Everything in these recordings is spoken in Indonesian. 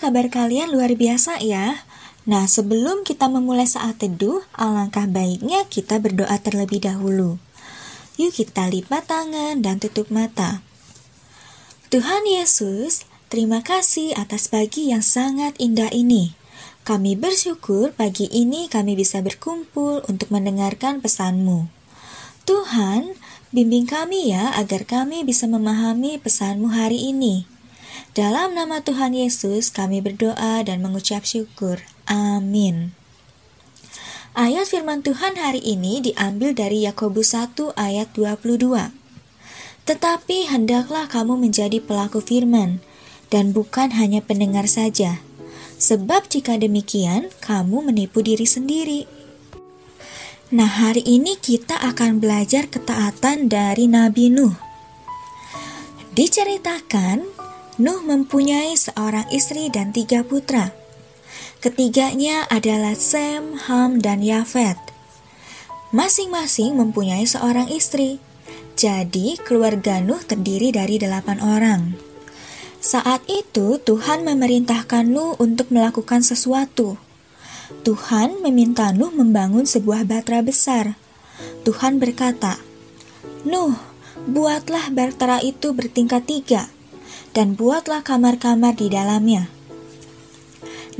Kabar kalian luar biasa ya. Nah, sebelum kita memulai saat teduh, alangkah baiknya kita berdoa terlebih dahulu. Yuk kita lipat tangan dan tutup mata. Tuhan Yesus, terima kasih atas pagi yang sangat indah ini. Kami bersyukur pagi ini kami bisa berkumpul untuk mendengarkan pesanmu. Tuhan, bimbing kami ya agar kami bisa memahami pesanmu hari ini. Dalam nama Tuhan Yesus kami berdoa dan mengucap syukur. Amin. Ayat firman Tuhan hari ini diambil dari Yakobus 1 ayat 22. Tetapi hendaklah kamu menjadi pelaku firman dan bukan hanya pendengar saja. Sebab jika demikian, kamu menipu diri sendiri. Nah, hari ini kita akan belajar ketaatan dari Nabi Nuh. Diceritakan Nuh mempunyai seorang istri dan tiga putra. Ketiganya adalah Sem, Ham, dan Yafet. Masing-masing mempunyai seorang istri. Jadi, keluarga Nuh terdiri dari delapan orang. Saat itu, Tuhan memerintahkan Nuh untuk melakukan sesuatu. Tuhan meminta Nuh membangun sebuah batra besar. Tuhan berkata, "Nuh, buatlah batra itu bertingkat tiga." Dan buatlah kamar-kamar di dalamnya.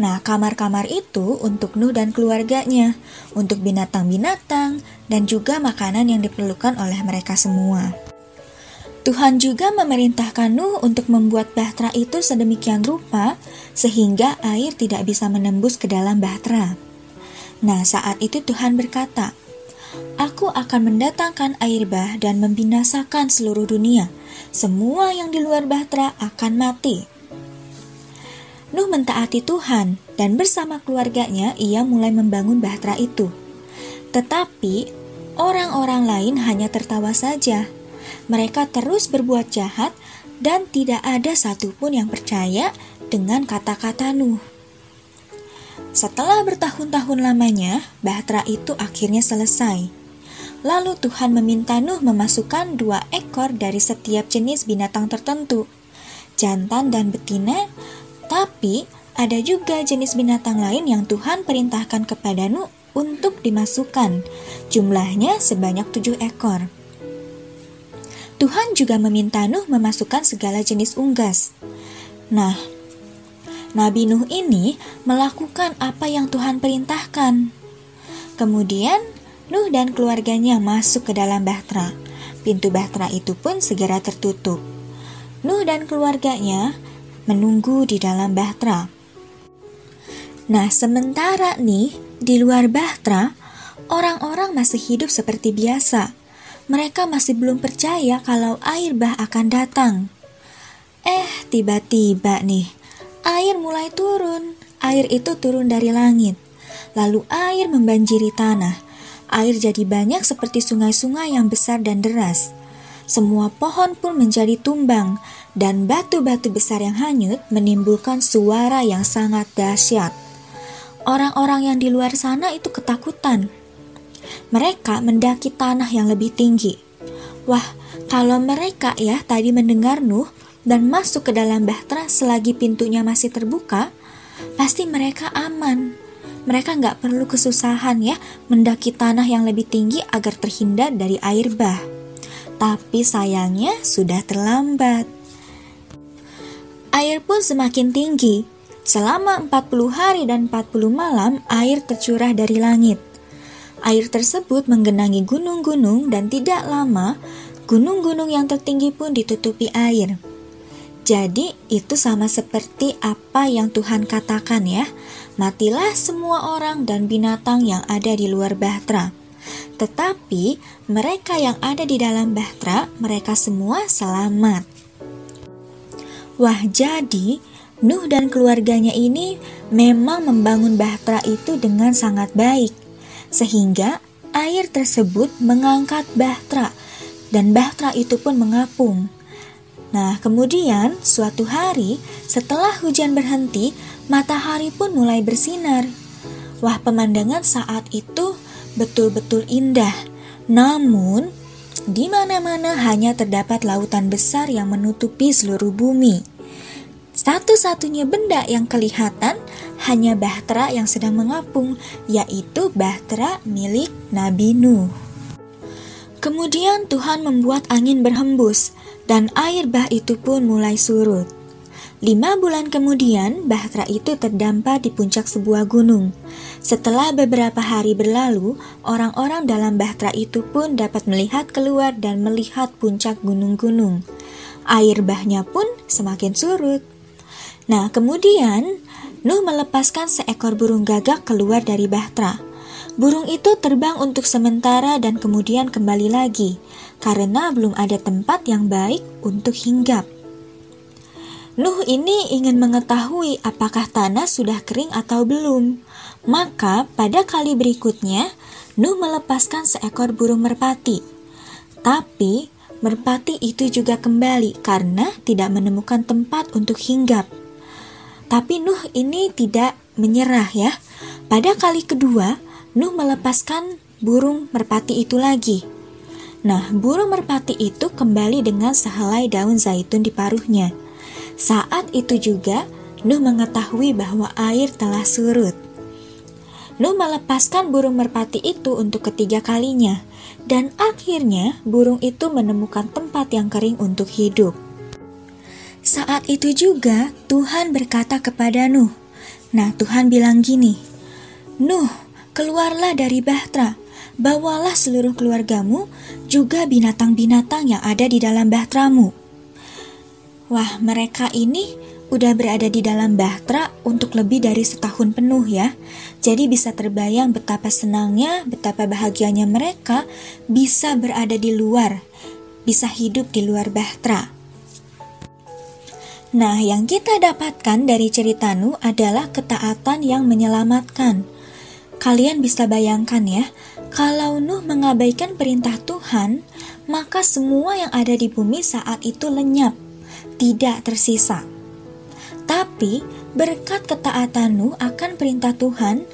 Nah, kamar-kamar itu untuk Nuh dan keluarganya, untuk binatang-binatang, dan juga makanan yang diperlukan oleh mereka semua. Tuhan juga memerintahkan Nuh untuk membuat bahtera itu sedemikian rupa sehingga air tidak bisa menembus ke dalam bahtera. Nah, saat itu Tuhan berkata, Aku akan mendatangkan air bah dan membinasakan seluruh dunia, semua yang di luar bahtera akan mati. Nuh mentaati Tuhan dan bersama keluarganya ia mulai membangun bahtera itu. Tetapi orang-orang lain hanya tertawa saja. Mereka terus berbuat jahat dan tidak ada satupun yang percaya dengan kata-kata Nuh. Setelah bertahun-tahun lamanya, bahtera itu akhirnya selesai. Lalu Tuhan meminta Nuh memasukkan dua ekor dari setiap jenis binatang tertentu, jantan dan betina, tapi ada juga jenis binatang lain yang Tuhan perintahkan kepada Nuh untuk dimasukkan. Jumlahnya sebanyak tujuh ekor. Tuhan juga meminta Nuh memasukkan segala jenis unggas. Nah, Nabi Nuh ini melakukan apa yang Tuhan perintahkan. Kemudian Nuh dan keluarganya masuk ke dalam bahtera. Pintu bahtera itu pun segera tertutup. Nuh dan keluarganya menunggu di dalam bahtera. Nah, sementara nih di luar bahtera, orang-orang masih hidup seperti biasa. Mereka masih belum percaya kalau air bah akan datang. Eh, tiba-tiba nih, air mulai turun. Air itu turun dari langit. Lalu air membanjiri tanah air jadi banyak seperti sungai-sungai yang besar dan deras. Semua pohon pun menjadi tumbang, dan batu-batu besar yang hanyut menimbulkan suara yang sangat dahsyat. Orang-orang yang di luar sana itu ketakutan. Mereka mendaki tanah yang lebih tinggi. Wah, kalau mereka ya tadi mendengar Nuh dan masuk ke dalam bahtera selagi pintunya masih terbuka, pasti mereka aman mereka nggak perlu kesusahan ya mendaki tanah yang lebih tinggi agar terhindar dari air bah. Tapi sayangnya sudah terlambat. Air pun semakin tinggi. Selama 40 hari dan 40 malam air tercurah dari langit. Air tersebut menggenangi gunung-gunung dan tidak lama gunung-gunung yang tertinggi pun ditutupi air. Jadi itu sama seperti apa yang Tuhan katakan ya. Matilah semua orang dan binatang yang ada di luar bahtera. Tetapi mereka yang ada di dalam bahtera, mereka semua selamat. Wah, jadi Nuh dan keluarganya ini memang membangun bahtera itu dengan sangat baik. Sehingga air tersebut mengangkat bahtera dan bahtera itu pun mengapung. Nah, kemudian suatu hari setelah hujan berhenti, matahari pun mulai bersinar. Wah, pemandangan saat itu betul-betul indah. Namun, di mana-mana hanya terdapat lautan besar yang menutupi seluruh bumi. Satu-satunya benda yang kelihatan hanya bahtera yang sedang mengapung, yaitu bahtera milik Nabi Nuh. Kemudian Tuhan membuat angin berhembus, dan air bah itu pun mulai surut. Lima bulan kemudian, bahtera itu terdampar di puncak sebuah gunung. Setelah beberapa hari berlalu, orang-orang dalam bahtera itu pun dapat melihat keluar dan melihat puncak gunung-gunung. Air bahnya pun semakin surut. Nah, kemudian Nuh melepaskan seekor burung gagak keluar dari bahtera. Burung itu terbang untuk sementara dan kemudian kembali lagi, karena belum ada tempat yang baik untuk hinggap. Nuh ini ingin mengetahui apakah tanah sudah kering atau belum. Maka pada kali berikutnya, Nuh melepaskan seekor burung merpati. Tapi merpati itu juga kembali karena tidak menemukan tempat untuk hinggap. Tapi Nuh ini tidak menyerah ya. Pada kali kedua, Nuh melepaskan burung merpati itu lagi. Nah, burung merpati itu kembali dengan sehelai daun zaitun di paruhnya. Saat itu juga Nuh mengetahui bahwa air telah surut. Nuh melepaskan burung merpati itu untuk ketiga kalinya, dan akhirnya burung itu menemukan tempat yang kering untuk hidup. Saat itu juga Tuhan berkata kepada Nuh, Nah, Tuhan bilang gini, Nuh, keluarlah dari Bahtera, bawalah seluruh keluargamu, juga binatang-binatang yang ada di dalam bahteramu. Wah, mereka ini udah berada di dalam Bahtera untuk lebih dari setahun penuh ya. Jadi bisa terbayang betapa senangnya, betapa bahagianya mereka bisa berada di luar, bisa hidup di luar Bahtera. Nah, yang kita dapatkan dari cerita Nuh adalah ketaatan yang menyelamatkan. Kalian bisa bayangkan ya, kalau Nuh mengabaikan perintah Tuhan, maka semua yang ada di bumi saat itu lenyap tidak tersisa. Tapi berkat ketaatan Nuh akan perintah Tuhan,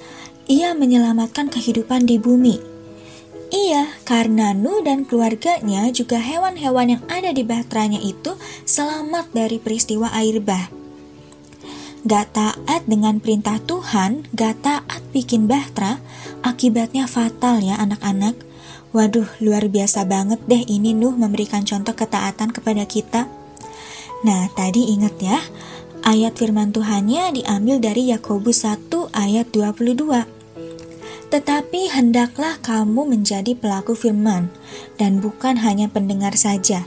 ia menyelamatkan kehidupan di bumi. Iya, karena Nuh dan keluarganya juga hewan-hewan yang ada di bahteranya itu selamat dari peristiwa air bah. Gak taat dengan perintah Tuhan, gak taat bikin bahtera, akibatnya fatal ya anak-anak. Waduh, luar biasa banget deh ini Nuh memberikan contoh ketaatan kepada kita. Nah, tadi ingat ya, ayat firman Tuhannya diambil dari Yakobus 1 ayat 22. Tetapi hendaklah kamu menjadi pelaku firman dan bukan hanya pendengar saja.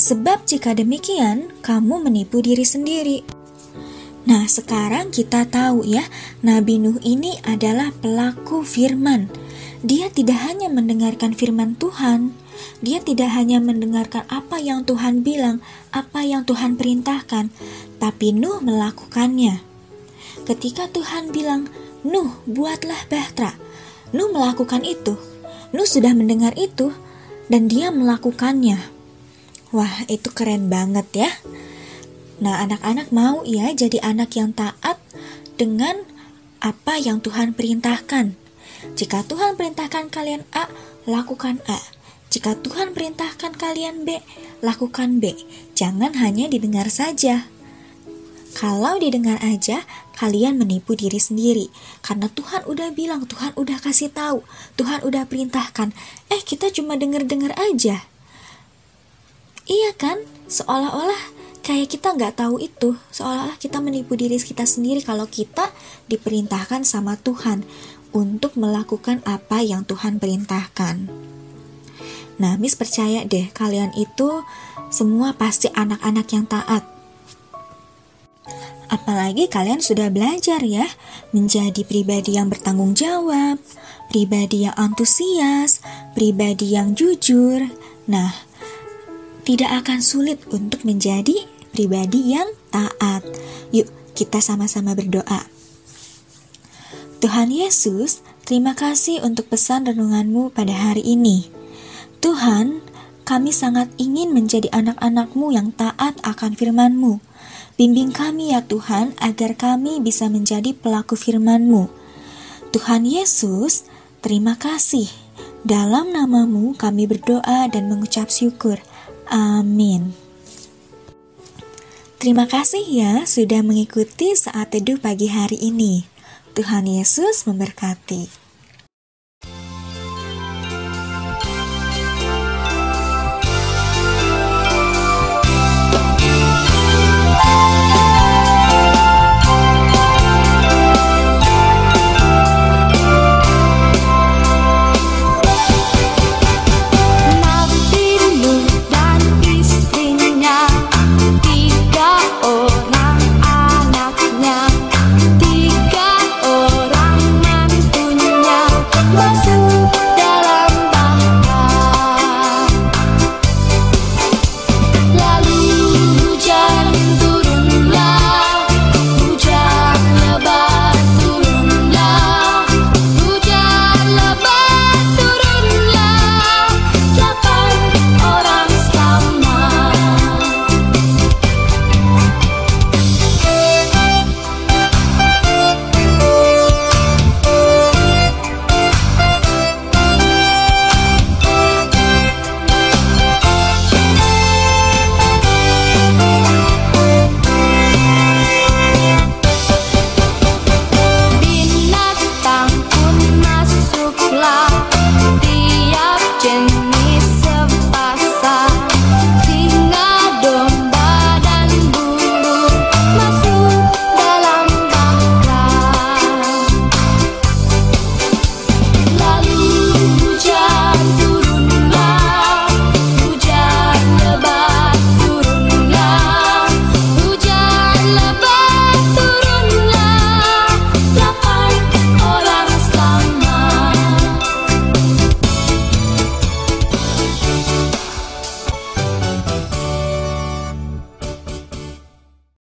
Sebab jika demikian, kamu menipu diri sendiri. Nah, sekarang kita tahu ya, Nabi Nuh ini adalah pelaku firman. Dia tidak hanya mendengarkan firman Tuhan, dia tidak hanya mendengarkan apa yang Tuhan bilang, apa yang Tuhan perintahkan, tapi Nuh melakukannya. Ketika Tuhan bilang, "Nuh, buatlah bahtera." Nuh melakukan itu. Nuh sudah mendengar itu dan dia melakukannya. Wah, itu keren banget ya. Nah, anak-anak mau ya jadi anak yang taat dengan apa yang Tuhan perintahkan. Jika Tuhan perintahkan kalian A, lakukan A. Jika Tuhan perintahkan kalian B, lakukan B. Jangan hanya didengar saja. Kalau didengar aja, kalian menipu diri sendiri. Karena Tuhan udah bilang, Tuhan udah kasih tahu, Tuhan udah perintahkan. Eh, kita cuma dengar-dengar aja. Iya kan? Seolah-olah kayak kita nggak tahu itu. Seolah-olah kita menipu diri kita sendiri kalau kita diperintahkan sama Tuhan untuk melakukan apa yang Tuhan perintahkan. Nah, Miss percaya deh, kalian itu semua pasti anak-anak yang taat. Apalagi kalian sudah belajar ya, menjadi pribadi yang bertanggung jawab, pribadi yang antusias, pribadi yang jujur. Nah, tidak akan sulit untuk menjadi pribadi yang taat. Yuk, kita sama-sama berdoa. Tuhan Yesus, terima kasih untuk pesan renunganmu pada hari ini. Tuhan, kami sangat ingin menjadi anak-anakmu yang taat akan firman-Mu. Bimbing kami ya Tuhan, agar kami bisa menjadi pelaku firman-Mu. Tuhan Yesus, terima kasih. Dalam namamu kami berdoa dan mengucap syukur. Amin. Terima kasih ya sudah mengikuti saat teduh pagi hari ini. Tuhan Yesus memberkati.